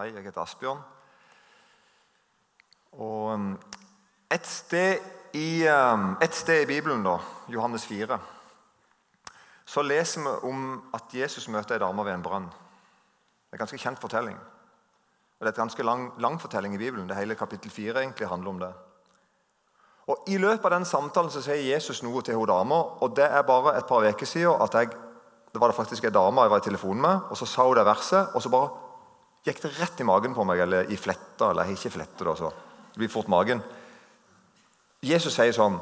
Hei, jeg heter Asbjørn. Og um, et sted i, um, et sted i Bibelen, da, Johannes 4, så leser vi om at Jesus møter ei dame ved en brønn. Det er en ganske kjent fortelling. Og Det er et ganske lang, lang fortelling i Bibelen. Det hele kapittel 4 egentlig handler om det. Og I løpet av den samtalen så sier Jesus noe til hun dama. Og det er bare et par uker siden at jeg, det var det faktisk en dame jeg var i telefonen med. og Så sa hun det verset, og så bare gikk det rett i magen på meg, eller i fletta. eller ikke fletta? da, det blir fort magen. Jesus sier sånn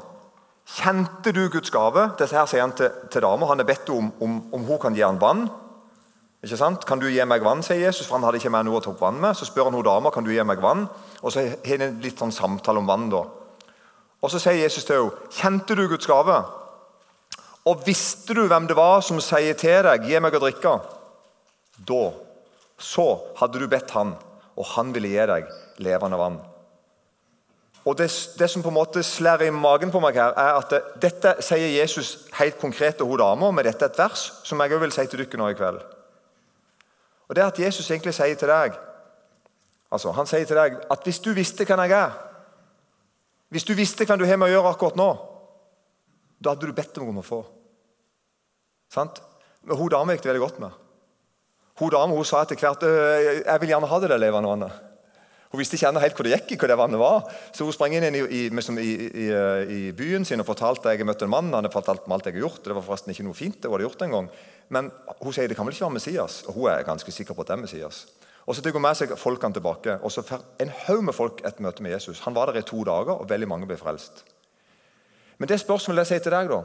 Kjente du Guds gave? Dette her sier han til, til dama. Han har bedt om, om, om hun kan gi han vann. Ikke sant? Kan du gi meg vann, sier Jesus, for han hadde ikke mer noe å ta vann med. Så spør han hun dama kan du gi meg vann, og så har de en litt sånn samtale om vann. da. Og Så sier Jesus til henne, kjente du Guds gave? Og visste du hvem det var som sier til deg, gi meg å drikke? Da, så hadde du bedt han, og han ville gi deg levende vann. Og det, det, som på en måte slår i magen på meg, her, er at det, dette sier Jesus helt konkret til hun dama, med dette et vers som jeg også vil si til dere nå i kveld. Og det er at Jesus egentlig sier til deg altså Han sier til deg at hvis du visste hvem jeg er, hvis du visste hvem du har med å gjøre akkurat nå, da hadde du bedt om å få. Sant? Men Hun dama gikk det veldig godt med. Hun dama hun sa etter hvert jeg vil gjerne ha det der levende vannet. Hun visste ikke helt hvor det gikk, hvor det vannet var. Så hun sprang inn i, i, i, i byen sin og fortalte at jeg møtte en mann. Han hadde fortalt om alt jeg hadde gjort. Det var forresten ikke noe fint. det hun hadde gjort en gang. Men hun sier det kan vel ikke være Messias. Og hun er ganske sikker på at det er Messias. Og Så tar hun med seg folkene tilbake, og så får en haug med folk et møte med Jesus. Han var der i to dager, og veldig mange ble frelst. Men det spørsmålet jeg sier til deg, da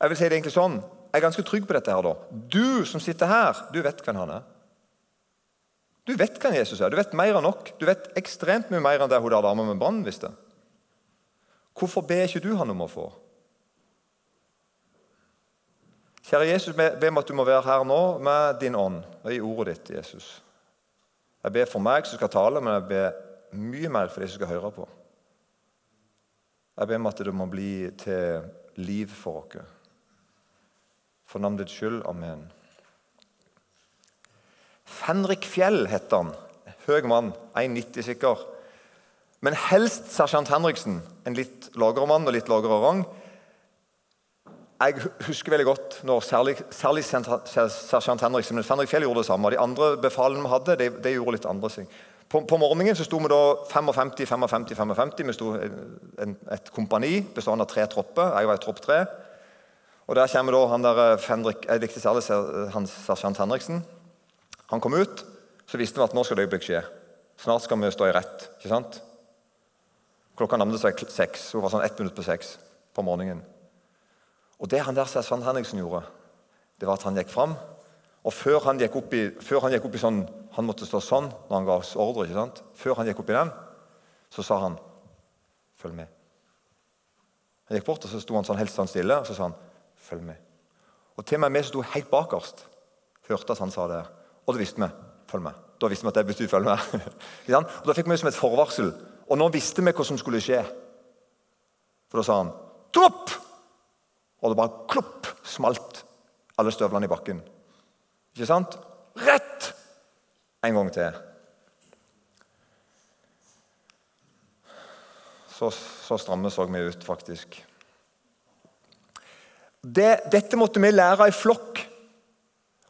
Jeg vil si det egentlig sånn, er ganske trygg på dette. her da. Du som sitter her, du vet hvem han er. Du vet hvem Jesus er. Du vet mer enn nok. Du vet ekstremt mye mer enn det hun der dama med brannen visste. Hvorfor ber ikke du han om å få? Kjære Jesus, jeg ber om at du må være her nå med din ånd og i ordet ditt, Jesus. Jeg ber for meg som skal tale, men jeg ber mye mer for de som skal høre på. Jeg ber om at det må bli til liv for oss. For navnets skyld. Amen. Fenrik Fjell heter han. Høy mann, 1,90 sikker. Men helst sersjant Henriksen, en litt lagre mann og litt lagre rang. Jeg husker veldig godt når særlig, særlig sersjant Henriksen, men Fenrik Fjell gjorde det samme. De andre befalene vi hadde, de, de gjorde litt andre ting. På, på, morgenen så sto vi da 55, 55, 55. Vi sto en, et kompani bestående av tre tropper. Jeg var i tropp tre. Og Der kommer da han der Fendrik, jeg likte særlig han sersjant Henriksen. Han kom ut, så visste vi at nå skal det øyeblikk skje. Snart skal vi stå i rett. ikke sant? Klokka nærmet seg seks. Hun var sånn ett minutt på seks på morgenen. Og Det han der sersjant Henriksen gjorde, det var at han gikk fram. Og før han gikk opp i, før han gikk opp i sånn Han måtte stå sånn når han ga oss ordre. ikke sant? Før han gikk opp i den, så sa han 'følg med'. Han gikk bort og så sto han sånn helt sånn stille og så sa han 'følg med'. Og Til og med vi som sto helt bakerst, hørte at han sa det. Og da visste vi følg med. Da visste vi at det betyr følg med. og Da fikk vi som et forvarsel. Og nå visste vi hva som skulle skje. For da sa han 'dropp', Og det bare klopp smalt alle støvlene i bakken. Ikke sant? Rett! En gang til. Så, så stramme så vi ut, faktisk. Det, dette måtte vi lære i flokk.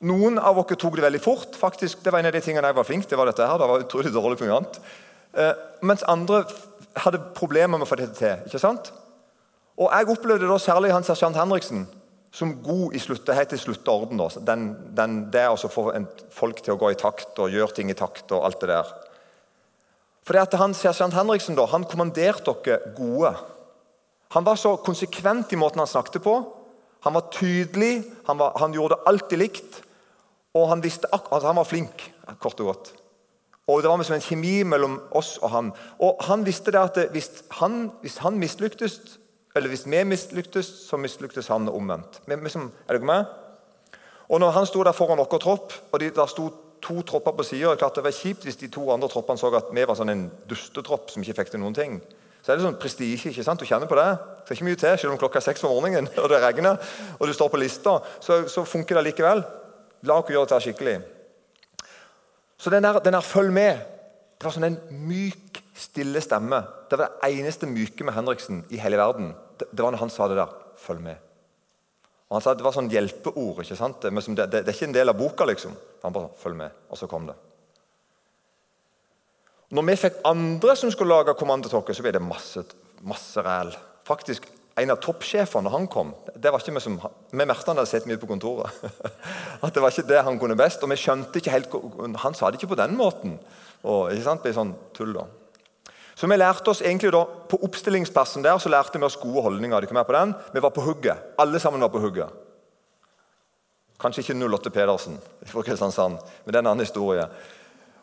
Noen av dere tok det veldig fort. faktisk, Det var en av de tingene jeg var flink det var dette her, det var utrolig dårlig program. Eh, mens andre hadde problemer med å få dette til. ikke sant? Og Jeg opplevde da særlig han sersjant Henriksen som god i slutt, det heter slutteorden. da, den, den, Det å få folk til å gå i takt og gjøre ting i takt og alt det der. For det at han sersjant Henriksen da, han kommanderte dere gode. Han var så konsekvent i måten han snakket på. Han var tydelig, han, var, han gjorde alltid likt. Og han, visste, altså han var flink, kort og godt. Og Det var som en kjemi mellom oss og han. Og Han visste det at hvis han, hvis han mislyktes, eller hvis vi mislyktes, så mislyktes han omvendt. Er dere med? Og når han sto der foran vår tropp, og de, der sto to tropper på sida Det var kjipt hvis de to andre troppene så at vi var sånn en dustetropp som ikke fikk til noen ting. Så er det sånn prestisje. ikke sant? Du kjenner på det. Det er ikke mye til, selv om klokka er seks om morgenen og det regner og du står på lista. Så, så funker det likevel. La oss gjøre dette skikkelig. Så den der, den der 'følg med' det var sånn en myk, stille stemme. Det var det eneste myke med Henriksen i hele verden. Det, det var når han sa det der 'følg med'. Og han sa at Det var sånn hjelpeord. ikke sant? Det, det, det er ikke en del av boka. liksom. Han bare 'følg med', og så kom det. Når vi fikk andre som skulle lage kommandotokket, så ble det masse, masse ræl. Faktisk, En av toppsjefene han kom det var ikke Vi som, vi merket han hadde sett mye på kontoret. At det var ikke det han kunne best. Og vi skjønte ikke helt, Han sa det ikke på den måten. Og, ikke sant? Det ble sånn tull da. Så vi lærte oss egentlig da, På oppstillingsplassen der så lærte vi oss gode holdninger. De på den. Vi var på hugget. Alle sammen var på hugget. Kanskje ikke 08 Pedersen fra Kristiansand, men det er en annen historie.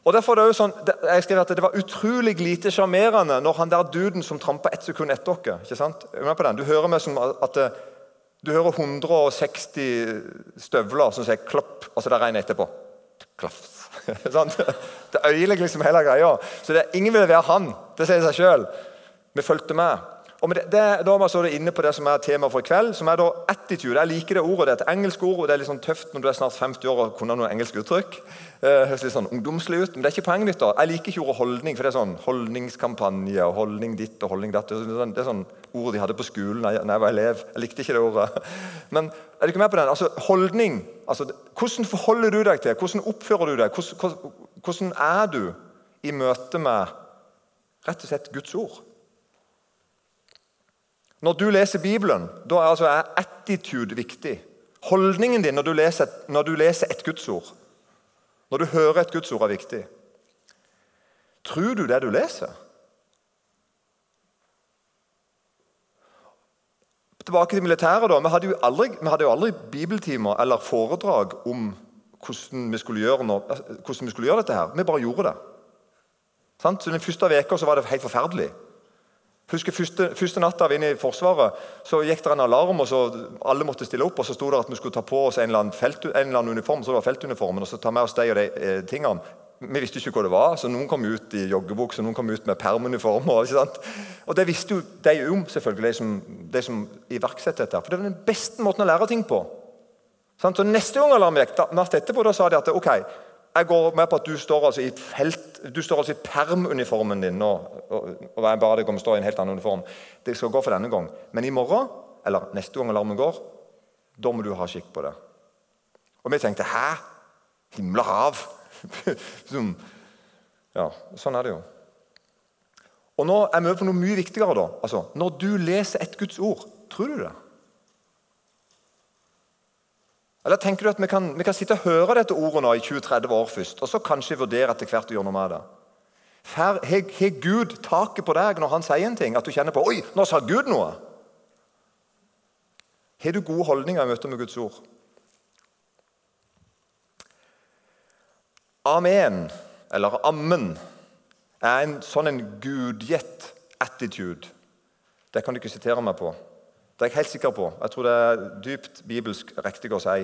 Og derfor er Det jo sånn, jeg skrev at det var utrolig lite sjarmerende når han der duden som trampa ett sekund etter dere ikke sant? på den? Du hører meg som at du hører 160 støvler som sier klopp, og så er det regn etterpå. Klaff. det øyelegger liksom hele greia. Så det, ingen vil være han. Det sier seg sjøl. Vi fulgte med. Og det, det, Da er vi inne på det som er temaet for i kveld, som er da attitude. Jeg liker det ordet. Det er et engelsk ord, og det er litt sånn tøft når du er snart 50 år og kunne noen engelske uttrykk. Eh, høres litt sånn ungdomslig ut, men det er ikke poenget mitt. da. Jeg liker ikke ordet holdning, for det er sånn holdningskampanje og holdning ditt og holdning datt. Det er sånn, det er sånn ord de hadde på skolen da jeg, jeg var elev. Jeg likte ikke det ordet. Men er du ikke med på den? Altså, Holdning. Altså, hvordan forholder du deg til? Hvordan oppfører du deg? Hvordan, hvordan er du i møte med rett og slett Guds ord? Når du leser Bibelen, da er altså attitude viktig. Holdningen din når du leser, når du leser et gudsord, når du hører et gudsord, er viktig. Tror du det du leser? Tilbake til militæret. da. Vi hadde jo aldri, hadde jo aldri bibeltimer eller foredrag om hvordan vi, når, hvordan vi, skulle gjøre dette. her. Vi bare gjorde det. Så Den første uka var det helt forferdelig. Husker Første, første natta vi inne i Forsvaret så gikk det en alarm, og så alle måtte stille opp. og Så sto det at vi skulle ta på oss en eller annen, felt, en eller annen uniform, så det var feltuniformen, og så ta med oss de og de eh, tingene. Vi visste ikke hva det var, så noen kom ut i joggebukse, noen kom ut med permuniformer. ikke sant? Og Det visste jo de om, selvfølgelig, de som, de som iverksetter dette. For det var den beste måten å lære ting på. Så Neste gang alarmen gikk, natt etterpå, da sa de at ok, jeg går med på at du står altså i felt, du står altså i permuniformen din nå. og, og jeg bare om kommer stå i en helt annen uniform. Det skal gå for denne gang. Men i morgen, eller neste gang alarmen går, da må du ha skikk på det. Og vi tenkte 'hæ? Himmel og hav'. ja, sånn er det jo. Og nå er vi over på noe mye viktigere. da. Altså, Når du leser et Guds ord, tror du det? Eller tenker du at vi kan, vi kan sitte og høre dette ordet nå i 20-30 år først, og så kanskje vurdere etter hvert å gjøre noe med det? Har Gud taket på deg når han sier en ting? At du kjenner på 'Oi, nå sa Gud noe'? Har du gode holdninger i møte med Guds ord? Amen, eller ammen, er en sånn en gudgitt attitude. Det kan du ikke sitere meg på. Det er jeg helt sikker på. Jeg tror det er dypt bibelsk riktig å si.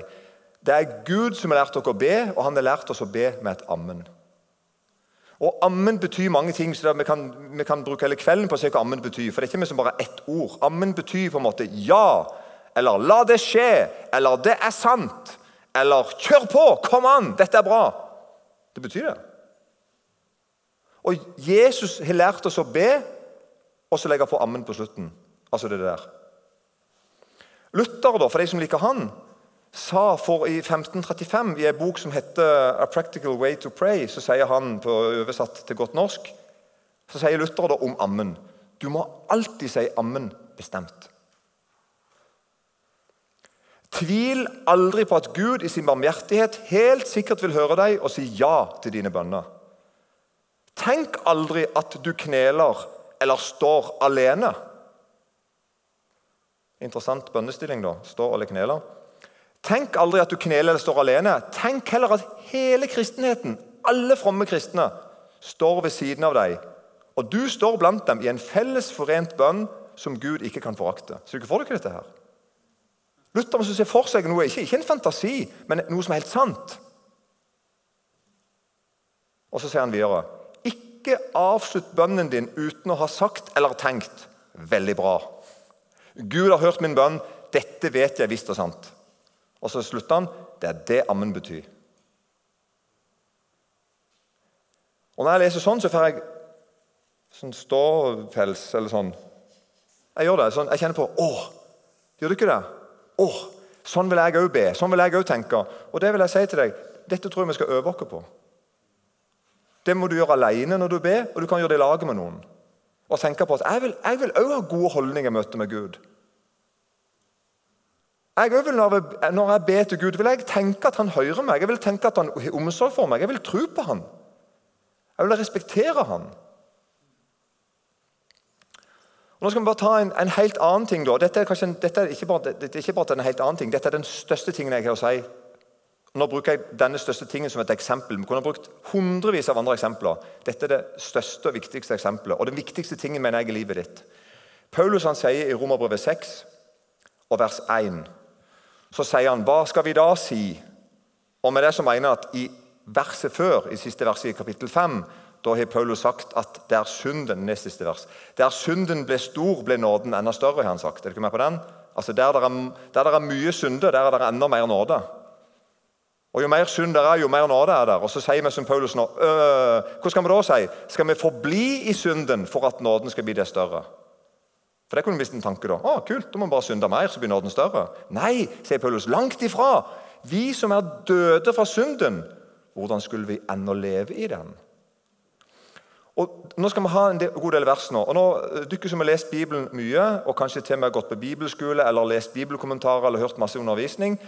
Det er Gud som har lært dere å be, og han har lært oss å be med et ammen. Og Ammen betyr mange ting, så vi kan, vi kan, bruke hele kvelden på å se hva ammen betyr. For det er ikke som bare ett ord. Ammen betyr på en måte ja, eller la det skje, eller det er sant, eller kjør på, kom an, dette er bra. Det betyr det. Og Jesus har lært oss å be, og så legge på ammen på slutten. Altså det der. Luther, da, for de som liker han, sa for i 1535 i en bok som heter 'A Practical Way to Pray', så sier han på oversatt til godt norsk så sier Luther da om ammen du må alltid si ammen bestemt. Tvil aldri på at Gud i sin barmhjertighet helt sikkert vil høre deg og si ja til dine bønner. Tenk aldri at du kneler eller står alene. Interessant bønnestilling, da. Står eller kneler. Tenk aldri at du kneler eller står alene. Tenk heller at hele kristenheten, alle fromme kristne, står ved siden av deg. Og du står blant dem i en felles forent bønn som Gud ikke kan forakte. Så du får dere dette her? Luther må se for seg noe, ikke, ikke en fantasi, men noe som er helt sant. Og så sier han videre Ikke avslutt bønnen din uten å ha sagt eller tenkt 'veldig bra'. Gud har hørt min bønn. Dette vet jeg visst og sant. Og så slutter han. Det er det ammen betyr. Og Når jeg leser sånn, så får jeg sånn ståpels eller sånn. Jeg gjør det. sånn, Jeg kjenner på Å! Gjør du ikke det? Å! Sånn vil jeg òg be. Sånn vil jeg òg tenke. Og det vil jeg si til deg, dette tror jeg vi skal øve oss på. Det må du gjøre alene når du ber, og du kan gjøre det i lag med noen. Og tenke på at Jeg vil, også ha gode holdninger i møte med Gud. Jeg vil, når jeg ber til Gud, vil jeg tenke at han hører meg. Jeg vil tenke at han har omsorg for meg. Jeg vil tro på han. Jeg vil respektere han. Og nå skal vi bare ta en, en helt annen ting. da. Dette er, kanskje, dette er ikke bare, dette er ikke bare en helt annen ting, dette er den største tingen jeg har å si. Nå bruker jeg denne største tingen som et eksempel. Vi kunne ha brukt hundrevis av andre eksempler. Dette er det største og viktigste eksempelet, og den viktigste tingen mener jeg i livet ditt. Paulus han sier i Romerbrevet 6 og vers 1 så sier han, Hva skal vi da si? Og med det så mener jeg at i verset før, i siste verset i kapittel 5, da har Paulus sagt at der synden nest siste vers, der synden ble stor, ble nåden enda større. har han sagt. Er du ikke med på den? Altså Der det er, det er mye synde, der er det enda mer nåde. Og Jo mer synd det er, jo mer nåde er der. Og Så sier vi som Paulus nå øh, Hva skal vi da si? Skal vi forbli i synden for at nåden skal bli det større? For det kunne visst en tanke da. Å, kult, Da må vi bare synde mer, så blir nåden større. Nei, sier Paulus. Langt ifra. Vi som er døde fra synden, hvordan skulle vi ennå leve i den? Og Nå skal vi ha en god del vers nå. og nå, eh, Dere som har lest Bibelen mye, og kanskje til og med gått på bibelskole eller lest bibelkommentarer eller hørt masse undervisning,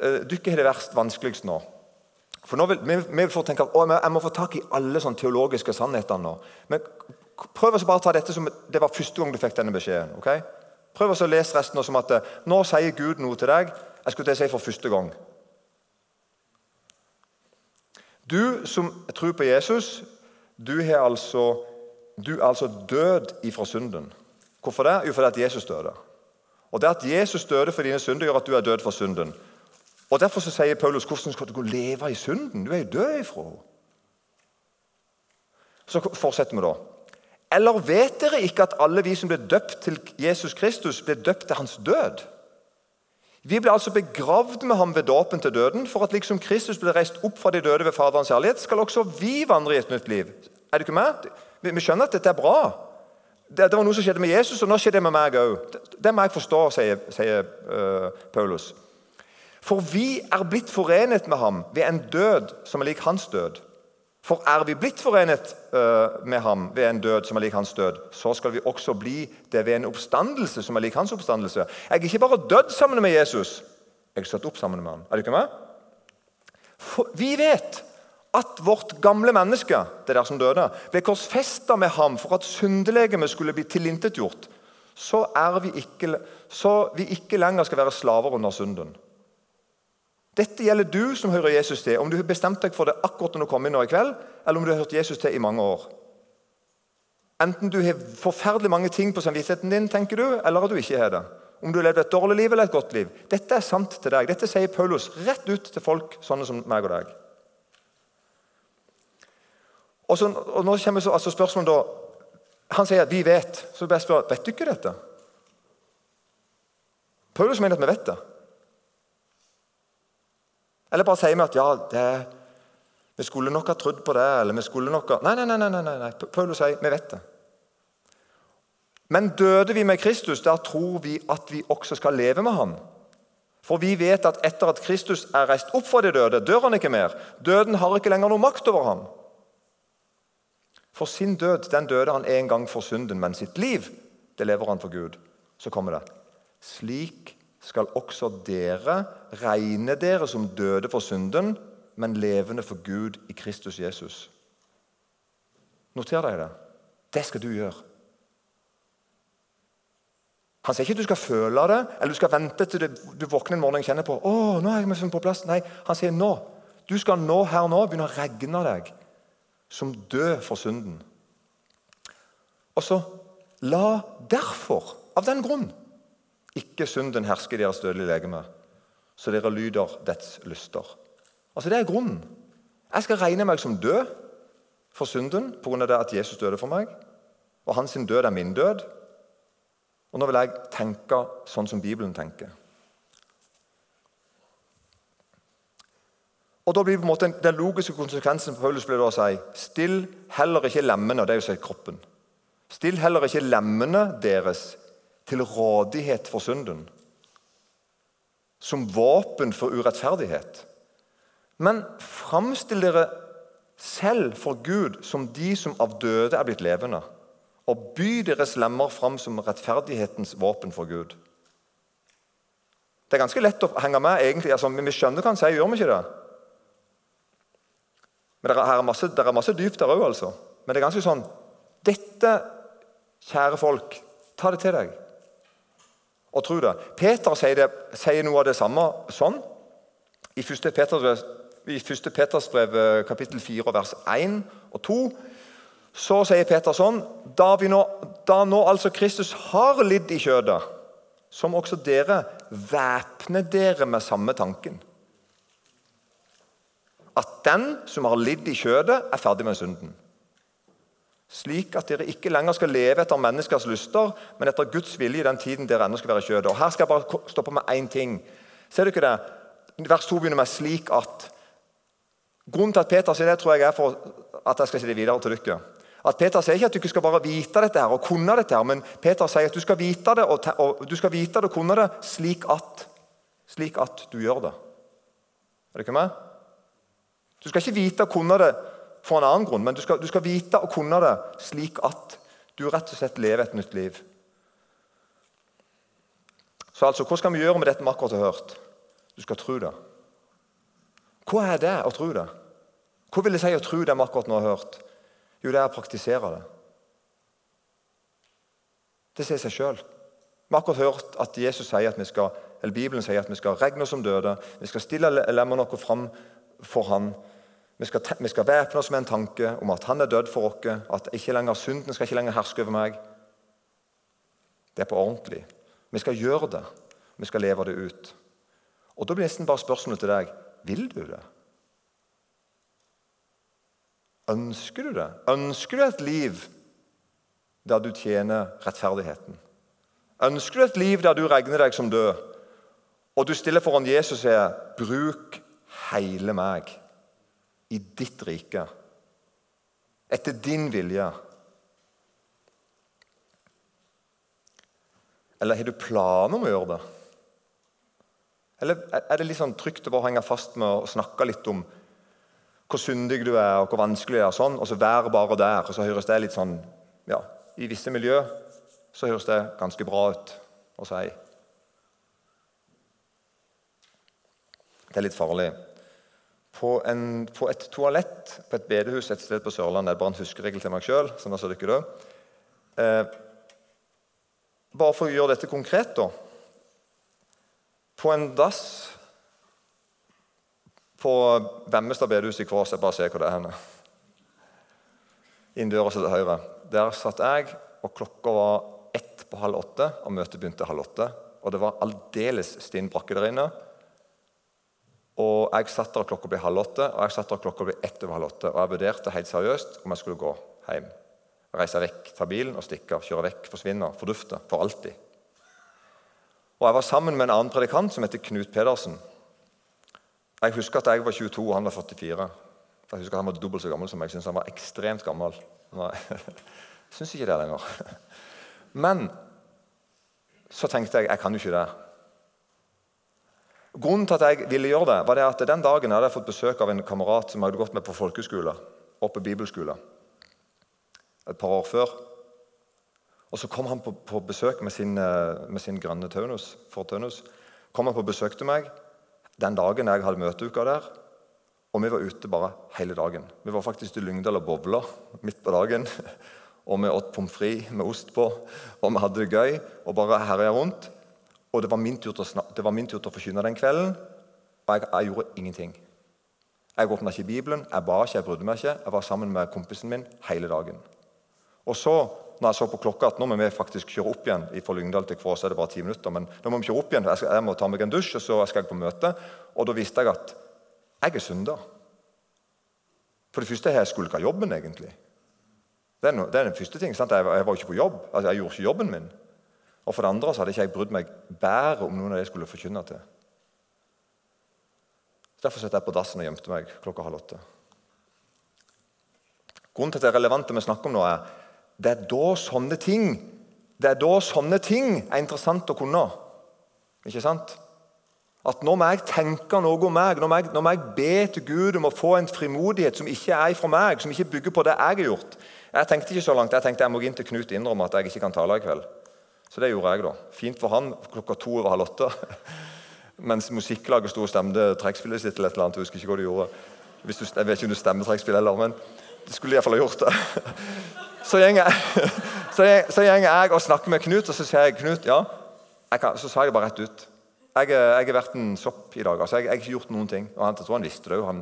dere har det verst vanskeligst nå. For nå vil, vi, vi får tenke at jeg må få tak i alle sånne teologiske sannheter nå. Men Prøv å bare ta dette som det var første gang du fikk denne beskjeden. ok? Prøv å lese resten som at eh, nå sier Gud noe til deg. Jeg skulle til å si for første gang. Du som tror på Jesus, du, altså, du er altså død ifra synden. Hvorfor det? Jo, fordi at Jesus døde. Og Det at Jesus døde for dine synder, gjør at du er død for synden. Og Derfor så sier Paulus hvordan skal du leve i synden? Du er jo død ifra Så fortsetter vi da. Eller vet dere ikke at alle vi som ble døpt til Jesus Kristus, ble døpt til hans død? Vi ble altså begravd med ham ved dåpen til døden, for at liksom Kristus ble reist opp fra de døde ved Faderens herlighet, skal også vi vandre i et nytt liv. Er du ikke med? Vi, skjønner at dette er bra. Det, var noe som skjedde med Jesus, og nå skjer det med meg òg. Det, må jeg forstå, sier, sier uh, Paulus. For vi er blitt forenet med ham ved en død som er lik hans død. For er vi blitt forenet uh, med ham ved en død som er lik hans død, så skal vi også bli det ved en oppstandelse som er lik hans oppstandelse. Jeg er ikke bare dødd sammen med Jesus, jeg er stått opp sammen med ham. Er du ikke med? For vi vet at vårt gamle menneske det der som døde, ble korsfesta med ham for at syndelegemet skulle bli tilintetgjort, så, vi ikke, så vi ikke lenger skal være slaver under synden. Dette gjelder du som hører Jesus til, om du har bestemt deg for det akkurat når du kom inn nå i kveld, eller om du har hørt Jesus til i mange år. Enten du har forferdelig mange ting på samvittigheten din, tenker du, eller at du ikke har det. Om du har levd et dårlig liv eller et godt liv. Dette er sant til deg. Dette sier Paulus rett ut til folk sånne som meg og deg. Og, så, og nå kommer så, altså spørsmålet da, Han sier at 'vi vet'. Så jeg spør vet du ikke dette. Paulus mener at vi vet det. Eller bare sier vi at ja, det, vi skulle nok ha trodd på det. eller vi skulle nok ha... Nei, nei, nei, nei, nei. Paulus sier vi vet det. Men døde vi med Kristus, der tror vi at vi også skal leve med ham. For vi vet at etter at Kristus er reist opp fra de døde, dør han ikke mer. Døden har ikke lenger noe makt over ham. For sin død den døde han en gang for synden, men sitt liv det lever han for Gud. Så kommer det. Slik skal også dere regne dere som døde for synden, men levende for Gud i Kristus Jesus. Noter deg det. Det skal du gjøre. Han sier ikke at du skal føle det, eller du skal vente til du våkner en morgen og kjenner på å, nå er jeg på plass. Nei, Han sier nå. Du skal nå her nå begynne å regne deg som død for synden. Og så la derfor, av den grunn, ikke synden hersker deres dødelige legeme, så dere lyder dets lyster. Altså Det er grunnen. Jeg skal regne meg som død for synden pga. at Jesus døde for meg. Og hans død er min død. Og nå vil jeg tenke sånn som Bibelen tenker. Og da blir på en måte Den logiske konsekvensen for Paulus blir da å si Still heller ikke lemmene, og det er jo å kroppen. Still heller ikke lemmene deres til rådighet for synden. Som våpen for urettferdighet. Men framstill dere selv for Gud som de som av døde er blitt levende. Og by deres lemmer fram som rettferdighetens våpen for Gud. Det er ganske lett å henge med. egentlig. Altså, vi skjønner hva han sier, gjør vi ikke det? Men Det er, masse, det er masse dypt der òg, altså. Men det er ganske sånn Dette, kjære folk, ta det til deg. Og tro det. Peter sier, det, sier noe av det samme sånn. I 1. Peters, i 1. Peters brev kapittel 4 vers 1 og 2 så sier Peter sånn da, nå, da nå altså Kristus har lidd i kjødet, som også dere væpner dere med samme tanken. At den som har lidd i kjødet, er ferdig med synden. Slik at dere ikke lenger skal leve etter menneskers lyster, men etter Guds vilje i den tiden dere ennå skal være i kjødet. Og Her skal jeg bare stoppe med én ting. Ser du ikke det? Vers 2 begynner med 'slik at'. Grunnen til at Peter sier det, tror jeg er for at jeg skal si det videre til dere. At Peter sier ikke at du ikke skal bare vite dette her og kunne dette, her, men Peter sier at du skal vite det og, og, du skal vite det og kunne det slik at, slik at du gjør det. Er du ikke med? Du skal ikke vite og kunne det for en annen grunn, men du skal, du skal vite og kunne det slik at du rett og slett lever et nytt liv. Så altså, Hva skal vi gjøre med dette vi akkurat har hørt? Du skal tro det. Hva er det å tro det? Hva vil det si å tro det vi akkurat nå har hørt? Jo, det er å praktisere det. Det sier seg sjøl. Vi har akkurat hørt at Jesus sier at vi skal, eller Bibelen sier at vi skal regne oss som døde. Vi skal stille lemmene våre fram for Han. Vi skal, vi skal væpne oss med en tanke om at Han er død for oss, at ikke lenger synden skal ikke lenger herske over meg. Det er på ordentlig. Vi skal gjøre det. Vi skal leve det ut. Og Da blir nesten bare spørsmålet til deg vil du det. Ønsker du det? Ønsker du et liv der du tjener rettferdigheten? Ønsker du et liv der du regner deg som død, og du stiller foran Jesus og sier 'Bruk hele meg i ditt rike, etter din vilje'? Eller har du planer om å gjøre det? Eller er det litt sånn trygt å bare henge fast med å snakke litt om hvor syndig du er, og hvor vanskelig det er, sånn, og så være bare der. og så høres det litt sånn, ja, I visse miljø så høres det ganske bra ut å si. Det er litt farlig. På, en, på, et toalett på et bedehus et sted på Sørlandet Det er bare en huskeregel til meg sjøl. Sånn altså dere eh, bare for å gjøre dette konkret, da. På en dass på Vemmestad bedehus i Kvås. Jeg bare ser hvor det er henne. Inn døra til høyre. Der satt jeg, og klokka var ett på halv åtte, og møtet begynte halv åtte. Og det var aldeles stinn brakke der inne. Og Jeg satt der klokka ble halv åtte, og jeg satt der klokka ble ett over halv åtte. Og jeg vurderte helt seriøst om jeg skulle gå hjem. Reise vekk, ta bilen og stikke. Kjøre vekk, forsvinne, fordufte. For alltid. Og Jeg var sammen med en annen predikant som heter Knut Pedersen. Jeg husker at jeg var 22 og han var 44. Jeg husker at Han var dobbelt så gammel som meg. Jeg syns han var ekstremt gammel. Jeg syns ikke det lenger. Men så tenkte jeg jeg kan jo ikke det. Grunnen til at jeg ville gjøre det, var det at den dagen hadde jeg fått besøk av en kamerat som jeg hadde gått med på folkeskole og på bibelskole et par år før. Og Så kom han på, på besøk med sin, eh, med sin grønne Taunus, for Taunus. Kom han på besøk til meg den dagen jeg hadde møteuka der. Og vi var ute bare hele dagen. Vi var faktisk i Lyngdal og bowla midt på dagen. Og vi åt pommes frites med ost på, og vi hadde det gøy. og bare herja rundt. Og det var min tur til å, det tur til å forkynne den kvelden, og jeg, jeg gjorde ingenting. Jeg åpna ikke Bibelen, jeg ba ikke, jeg brydde meg ikke. Jeg var sammen med kompisen min hele dagen. Og så når jeg så på klokka at nå må vi faktisk kjøre opp igjen fra Lyngdal til Kvås, er det bare ti minutter, men nå må vi kjøre opp igjen, jeg, skal, jeg må ta meg en dusj, og så skal jeg på møte. Og da visste jeg at jeg er synder. For det første jeg skulle ikke ha jobben, egentlig. Det er, no, det er den første ting, sant? Jeg, jeg, var ikke på jobb. Altså, jeg gjorde ikke jobben min. Og for det andre så hadde ikke jeg brydd meg bedre om noen av det jeg skulle forkynne til. Derfor satt jeg på dassen og gjemte meg klokka halv åtte. Grunnen til at det er relevant det vi snakker om nå, er det er da sånne ting det er da sånne ting er interessant å kunne. Ikke sant? At Nå må jeg tenke noe om meg, nå må, jeg, jeg be til Gud om å få en frimodighet som ikke er fra meg, som ikke bygger på det jeg har gjort. Jeg tenkte ikke så langt, jeg tenkte jeg må inn til Knut innrømme at jeg ikke kan tale i kveld. Så det gjorde jeg. da. Fint for han klokka to over halv åtte. Mens musikklaget sto og stemte trekkspillet sitt. eller et eller annet, jeg husker ikke hva de gjorde. Du, jeg vet ikke om du stemmer trekkspill heller, men det skulle iallfall ha gjort det. Så gjenger jeg, så jeg, og snakker med Knut, og så sier jeg Knut, ja, kan, så sa jeg det bare rett ut. Jeg, jeg har vært en sopp i dag. altså Jeg, har ikke gjort noen ting. Og han, jeg tror han visste det òg.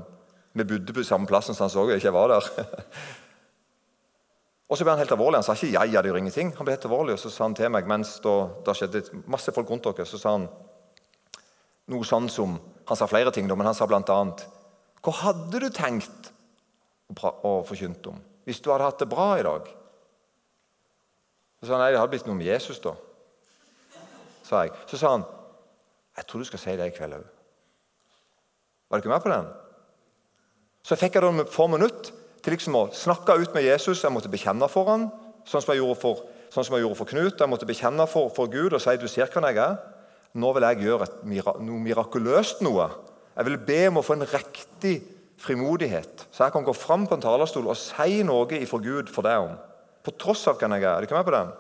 Vi bodde på samme plass, så han så jo ikke jeg var der. Og så ble han helt alvorlig. Han sa ikke 'ja, ja, det gjør ingenting'. Han ble helt alvorlig, og så sa han til meg mens da skjedde masse folk rundt dere, så sa han noe sånn som Han sa flere ting, men han sa bl.a.: Hva hadde du tenkt å, forkynne om hvis du hadde hatt det bra i dag? Så sa han nei, det hadde blitt noe med Jesus, da. Sa jeg. Så sa han jeg tror du skal si det i kveld òg. Var du ikke med på den? Så fikk jeg da få minutter til liksom å snakke ut med Jesus. Jeg måtte bekjenne for ham, sånn som jeg gjorde for, sånn jeg gjorde for Knut. Jeg måtte bekjenne for, for, Gud og si du ser hvem jeg er. Nå vil jeg gjøre et, noe mirakuløst noe. Jeg vil be om å få en riktig frimodighet, så jeg kan gå fram på en talerstol og si noe ifra Gud for deg om. På tross av hvem jeg er. Er du ikke med på den?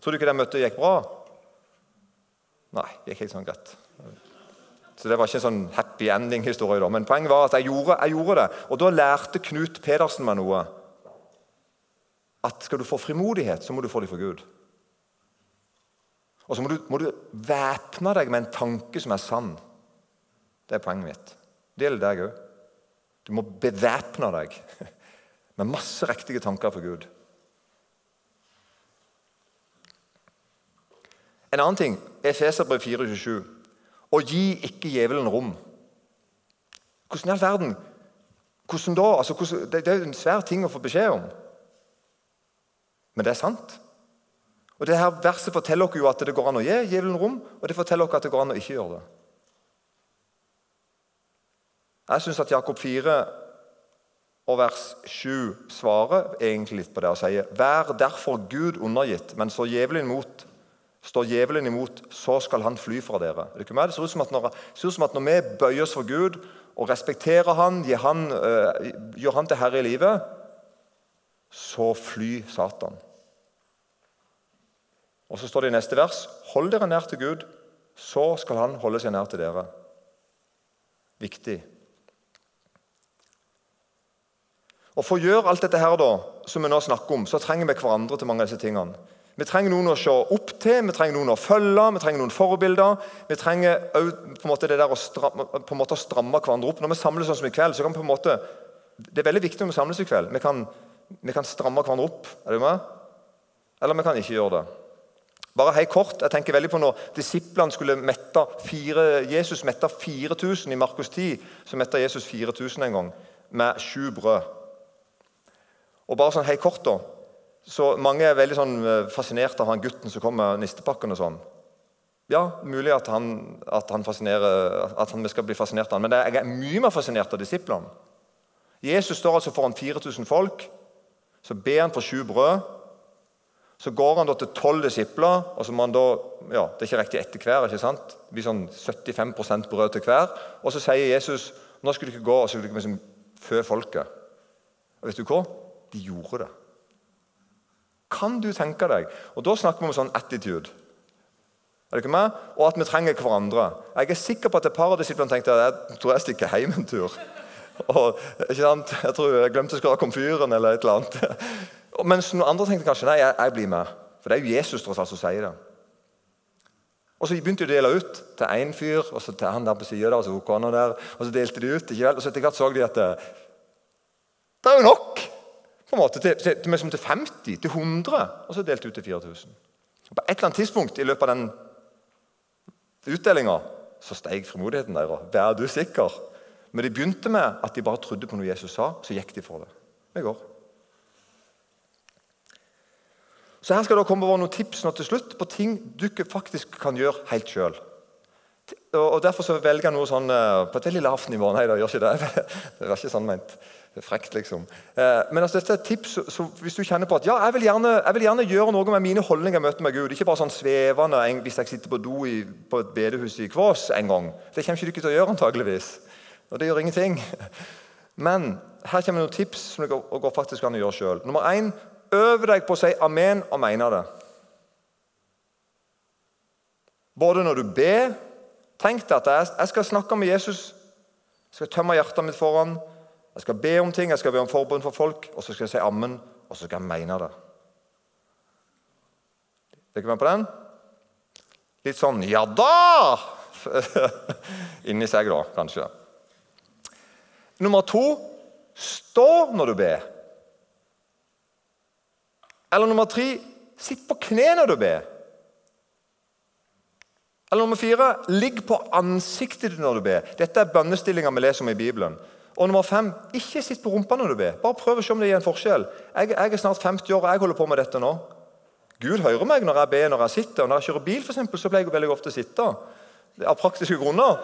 Tror du ikke det møtet gikk bra? Nei, det gikk ikke sånn greit. Så Det var ikke en sånn happy ending-historie. da, Men poenget var at jeg gjorde, jeg gjorde, det. Og da lærte Knut Pedersen meg noe. At skal du få frimodighet, så må du få det for Gud. Og så må du, må du væpne deg med en tanke som er sann. Det er poenget mitt. Det gjelder deg òg. Du må bevæpne deg med masse riktige tanker for Gud. En annen ting, Efeserbrev 427. Og gi ikke djevelen rom. Hvordan i all verden? Hvordan da? Altså, hvordan, det, det er en svær ting å få beskjed om. Men det er sant. Og det her Verset forteller oss jo at det går an å gi djevelen rom, og det forteller oss at det går an å ikke gjøre det. Jeg syns at Jakob 4 og vers 7 svarer egentlig litt på det og sier Vær derfor Gud undergitt, men så djevelen imot Står djevelen imot, så skal han fly fra dere. Det, ser ut som at når, som at når vi bøyer oss for Gud og respekterer han, han øh, gjør han til herre i livet, så fly Satan. Og Så står det i neste vers Hold dere nær til Gud, så skal han holde seg nær til dere. Viktig. Og For å gjøre alt dette her da, som vi nå snakker om, så trenger vi hverandre til mange av disse tingene. Vi trenger noen å se opp til, vi trenger noen å følge, vi trenger noen forbilder. Vi trenger på en måte det der å stramme, på en måte stramme hverandre opp. Når vi samles sånn som i kveld, så kan vi på en måte Det er veldig viktig når vi samles i kveld. Vi kan, vi kan stramme hverandre opp. Er du med? Eller vi kan ikke gjøre det. Bare hei kort, jeg tenker veldig på Når disiplene skulle mette fire, Jesus metta 4000 i Markus 10, så metta Jesus 4000 en gang med sju brød. Og bare sånn hei kort da, så Mange er veldig sånn eh, fascinert av han gutten som kommer med nistepakken. og sånn. Ja, mulig at han, at han, at han skal bli fascinert av han, men jeg er mye mer fascinert av disiplene. Jesus står altså foran 4000 folk. Så ber han for sju brød. Så går han da til tolv disipler. og så må han da, ja, Det er ikke riktig etter hver. ikke sant? Det blir sånn 75% brød til hver. Og så sier Jesus nå skulle ikke gå og så skal du ikke liksom fø folket. Og vet du hva? De gjorde det. Kan du tenke deg? Og Da snakker vi om sånn attitude. Er ikke med? Og at vi trenger hverandre. Jeg er sikker på at et par av disiplene tenkte at jeg tror jeg stikker hjem en tur. Og, ikke sant? Jeg tror jeg glemte å skru av komfyren eller et eller annet. Mens noen andre tenkte kanskje nei, jeg, jeg blir med. For det er jo Jesus tross alt som sier det. Og Så begynte de å dele ut til én fyr, og så til han der på sida, og så der, og så delte de ut. ikke vel? Og så etter hvert så de at det er jo nok! På en måte til, til, til, til 50, til 100, og så delt ut til 4000. På et eller annet tidspunkt i løpet av den utdelinga så steg frimodigheten deres. Vær du sikker. Men de begynte med at de bare trodde på noe Jesus sa, så gikk de for det. Det går. Så Her skal det komme noen tips nå til slutt på ting du faktisk kan gjøre helt sjøl. Og Derfor så velger jeg noe sånn eh, på et veldig lavt nivå. Nei, det gjør ikke det. Det var ikke sånn ment. Det er frekt, liksom. Eh, men altså, dette er et tips så hvis du kjenner på at ja, jeg vil, gjerne, jeg vil gjerne gjøre noe med mine holdninger i møte med Gud. Ikke bare sånn svevende hvis jeg sitter på do i, på et bedehus i Kvås en gang. Det kommer ikke du til å gjøre, antageligvis. Og det gjør ingenting. Men her kommer noen tips som det går, faktisk an å gjøre sjøl. Nummer én øv deg på å si amen og mene det. Både når du ber Tenk deg at jeg skal snakke med Jesus, jeg skal tømme hjertet mitt foran, jeg skal be om ting, jeg skal be om forbund for folk, og så skal jeg si ammen, og så skal jeg mene det. Er dere med på den? Litt sånn 'ja da!' inni seg, da, kanskje. Nummer to stå når du ber. Eller nummer tre sitt på kne når du ber. Eller nummer fire ligg på ansiktet ditt når du ber. Dette er bønnestillinger vi leser om i Bibelen. Og nummer fem ikke sitt på rumpa når du ber. Bare prøv å se om det gir en forskjell. Jeg, jeg, er snart 50 år, og jeg holder på med dette nå. Gud hører meg når jeg ber når jeg sitter. Og når jeg kjører bil, for eksempel, så pleier jeg veldig ofte å sitte. Av praktiske grunner.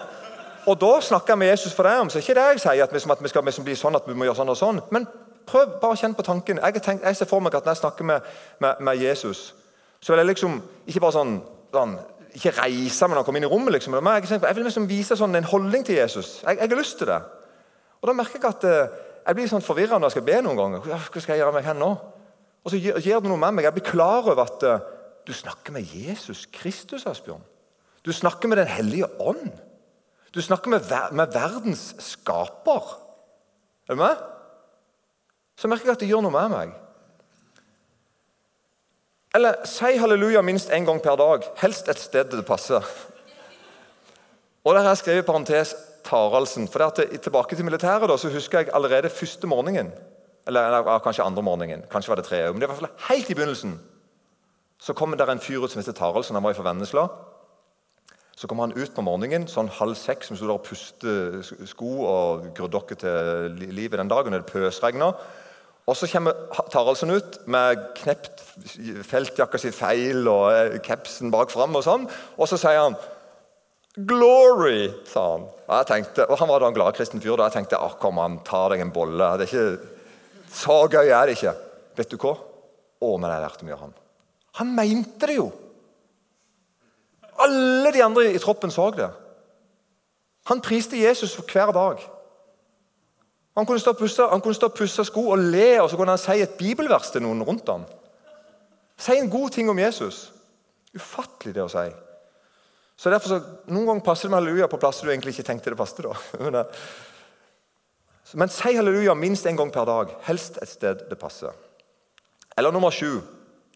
Og da snakker jeg med Jesus for deg om, så er ikke det jeg sier at vi, at vi skal bli sånn at vi må gjøre sånn og sånn. Men prøv bare å kjenne på tanken. Jeg, tenkt, jeg, ser for meg at når jeg snakker med, med, med Jesus, så vil jeg liksom ikke bare sånn, sånn ikke reise når han kommer inn i rommet. Liksom. Jeg vil liksom vise sånn en holdning til Jesus. Jeg, jeg, har lyst til det. Og Da merker jeg at uh, jeg blir sånn forvirra når jeg skal be noen ganger. Hva skal jeg gjøre meg hen nå? Og så gjør, det noe med meg. Jeg blir klar over at uh, du snakker med Jesus Kristus, Asbjørn. Du snakker med Den hellige ånd. Du snakker med, ver med verdens skaper. Er du med? Så merker jeg at det gjør noe med meg. Eller si halleluja minst én gang per dag. Helst et sted det passer. Og der har jeg skrevet parentes Taraldsen. For at Tilbake til militæret da, så husker jeg allerede første morgenen. Eller, eller kanskje andre morgenen. Kanskje var det tre Men det var i hvert fall helt i begynnelsen så kom det en fyr ut som heter Taraldsen. Han var fra Vennesla. Så kom han ut på morgenen sånn halv seks, som sto der og puste sko og gruddokke til livet den dagen. Det pøsregna. Og Så kommer Taraldsen ut med knept feltjakka si feil og eh, capsen bak fram. Og sånn. Og så sier han 'Glory', sa han. Og jeg tenkte, og Han var da en gladkristen fyr. da jeg tenkte ah, kom an, ta deg en bolle. Det er ikke, Så gøy er det ikke. Vet du hva? Å, men jeg lærte mye av han. Han mente det jo! Alle de andre i troppen så det. Han priste Jesus for hver dag. Han kunne stå og pusse sko og le, og så kunne han si et bibelvers til noen rundt ham. Si en god ting om Jesus. Ufattelig det å si. Så derfor så, Noen ganger passer det med halleluja på plasser du egentlig ikke tenkte det passet. da. Men si halleluja minst én gang per dag. Helst et sted det passer. Eller nummer sju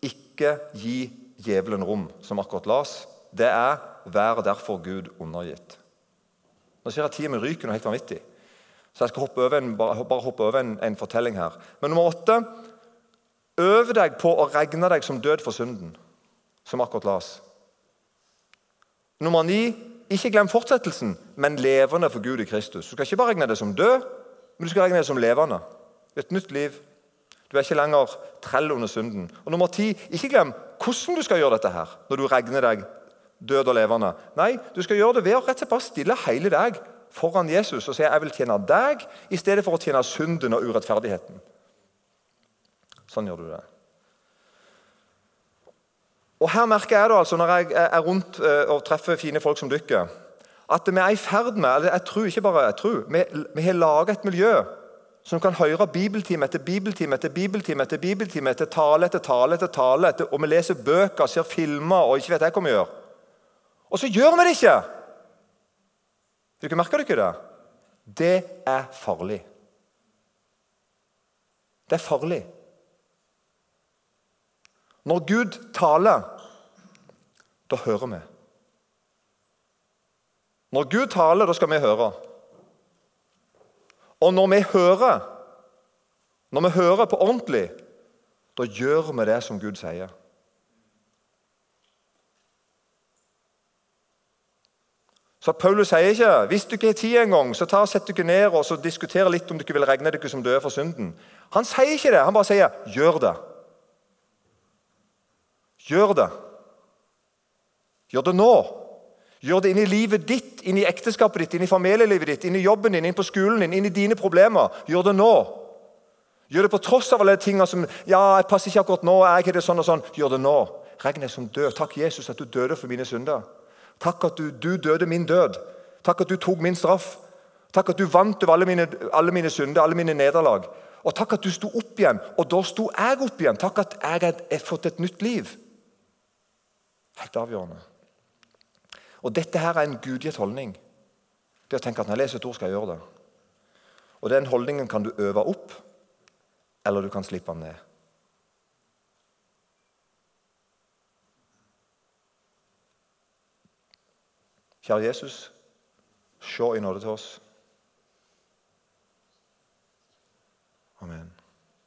ikke gi djevelen rom, som akkurat las. Det er 'vær derfor Gud undergitt'. Nå ser jeg tida mi ryker noe helt vanvittig. Så jeg skal hoppe en, bare, bare, hoppe over en, en, fortelling her. Men nummer åtte Øv deg på å regne deg som død for synden, som akkurat las. Nummer ni ikke glem fortsettelsen, men levende for Gud i Kristus. Du skal ikke bare regne deg som død, men du skal regne deg som levende. Et nytt liv. Du er ikke lenger trell under synden. Og nummer ti, ikke glem hvordan du skal gjøre dette her, når du regner deg død og levende. Nei, du skal gjøre det ved å rett og slett bare stille hele deg foran Jesus og si jeg vil tjene deg i stedet for å tjene synden og urettferdigheten. Sånn gjør du det. Og Her merker jeg da, altså, når jeg er rundt eh, og treffer fine folk som dykker, at vi er i ferd med eller jeg tror ikke bare jeg tror, vi, vi har laget et miljø som kan høre bibeltime etter bibeltime etter bibeltime etter bibeltime, etter tale etter tale, etter tale, etter, og vi leser bøker, ser filmer og ikke vet jeg hva vi gjør. Og så gjør vi det ikke! Dere merker dere det? Det er farlig. Det er farlig. Når Gud taler, da hører vi. Når Gud taler, da skal vi høre. Og når vi hører, når vi hører på ordentlig, da gjør vi det som Gud sier. Så Paulus sier ikke hvis du ikke har tid en gang, så ta og sett dere ned og så diskutere litt om dere vil regne dere som døde for synden. Han sier ikke det. Han bare sier 'gjør det'. Gjør det. Gjør det nå. Gjør det inn i livet ditt, inn i ekteskapet ditt, inn i familielivet ditt, inn i jobben din, inn på skolen din, inn i dine problemer. Gjør det nå. Gjør det på tross av alle de tingene som ja, jeg passer ikke akkurat nå. jeg ikke det sånn og sånn. Gjør det nå. Regn som død. Takk, Jesus, at du døde for mine synder. Takk at du, du døde min død. Takk at du tok min straff. Takk at du vant over alle mine, alle mine synder, alle mine nederlag. Og takk at du sto opp igjen, og da sto jeg opp igjen. Takk at jeg har fått et nytt liv. Helt avgjørende. Og Dette her er en gudgitt holdning. Det å tenke at når jeg leser et ord, skal jeg gjøre det. Og Den holdningen kan du øve opp, eller du kan slippe den ned. Kjære Jesus, se i nåde til oss. Amen.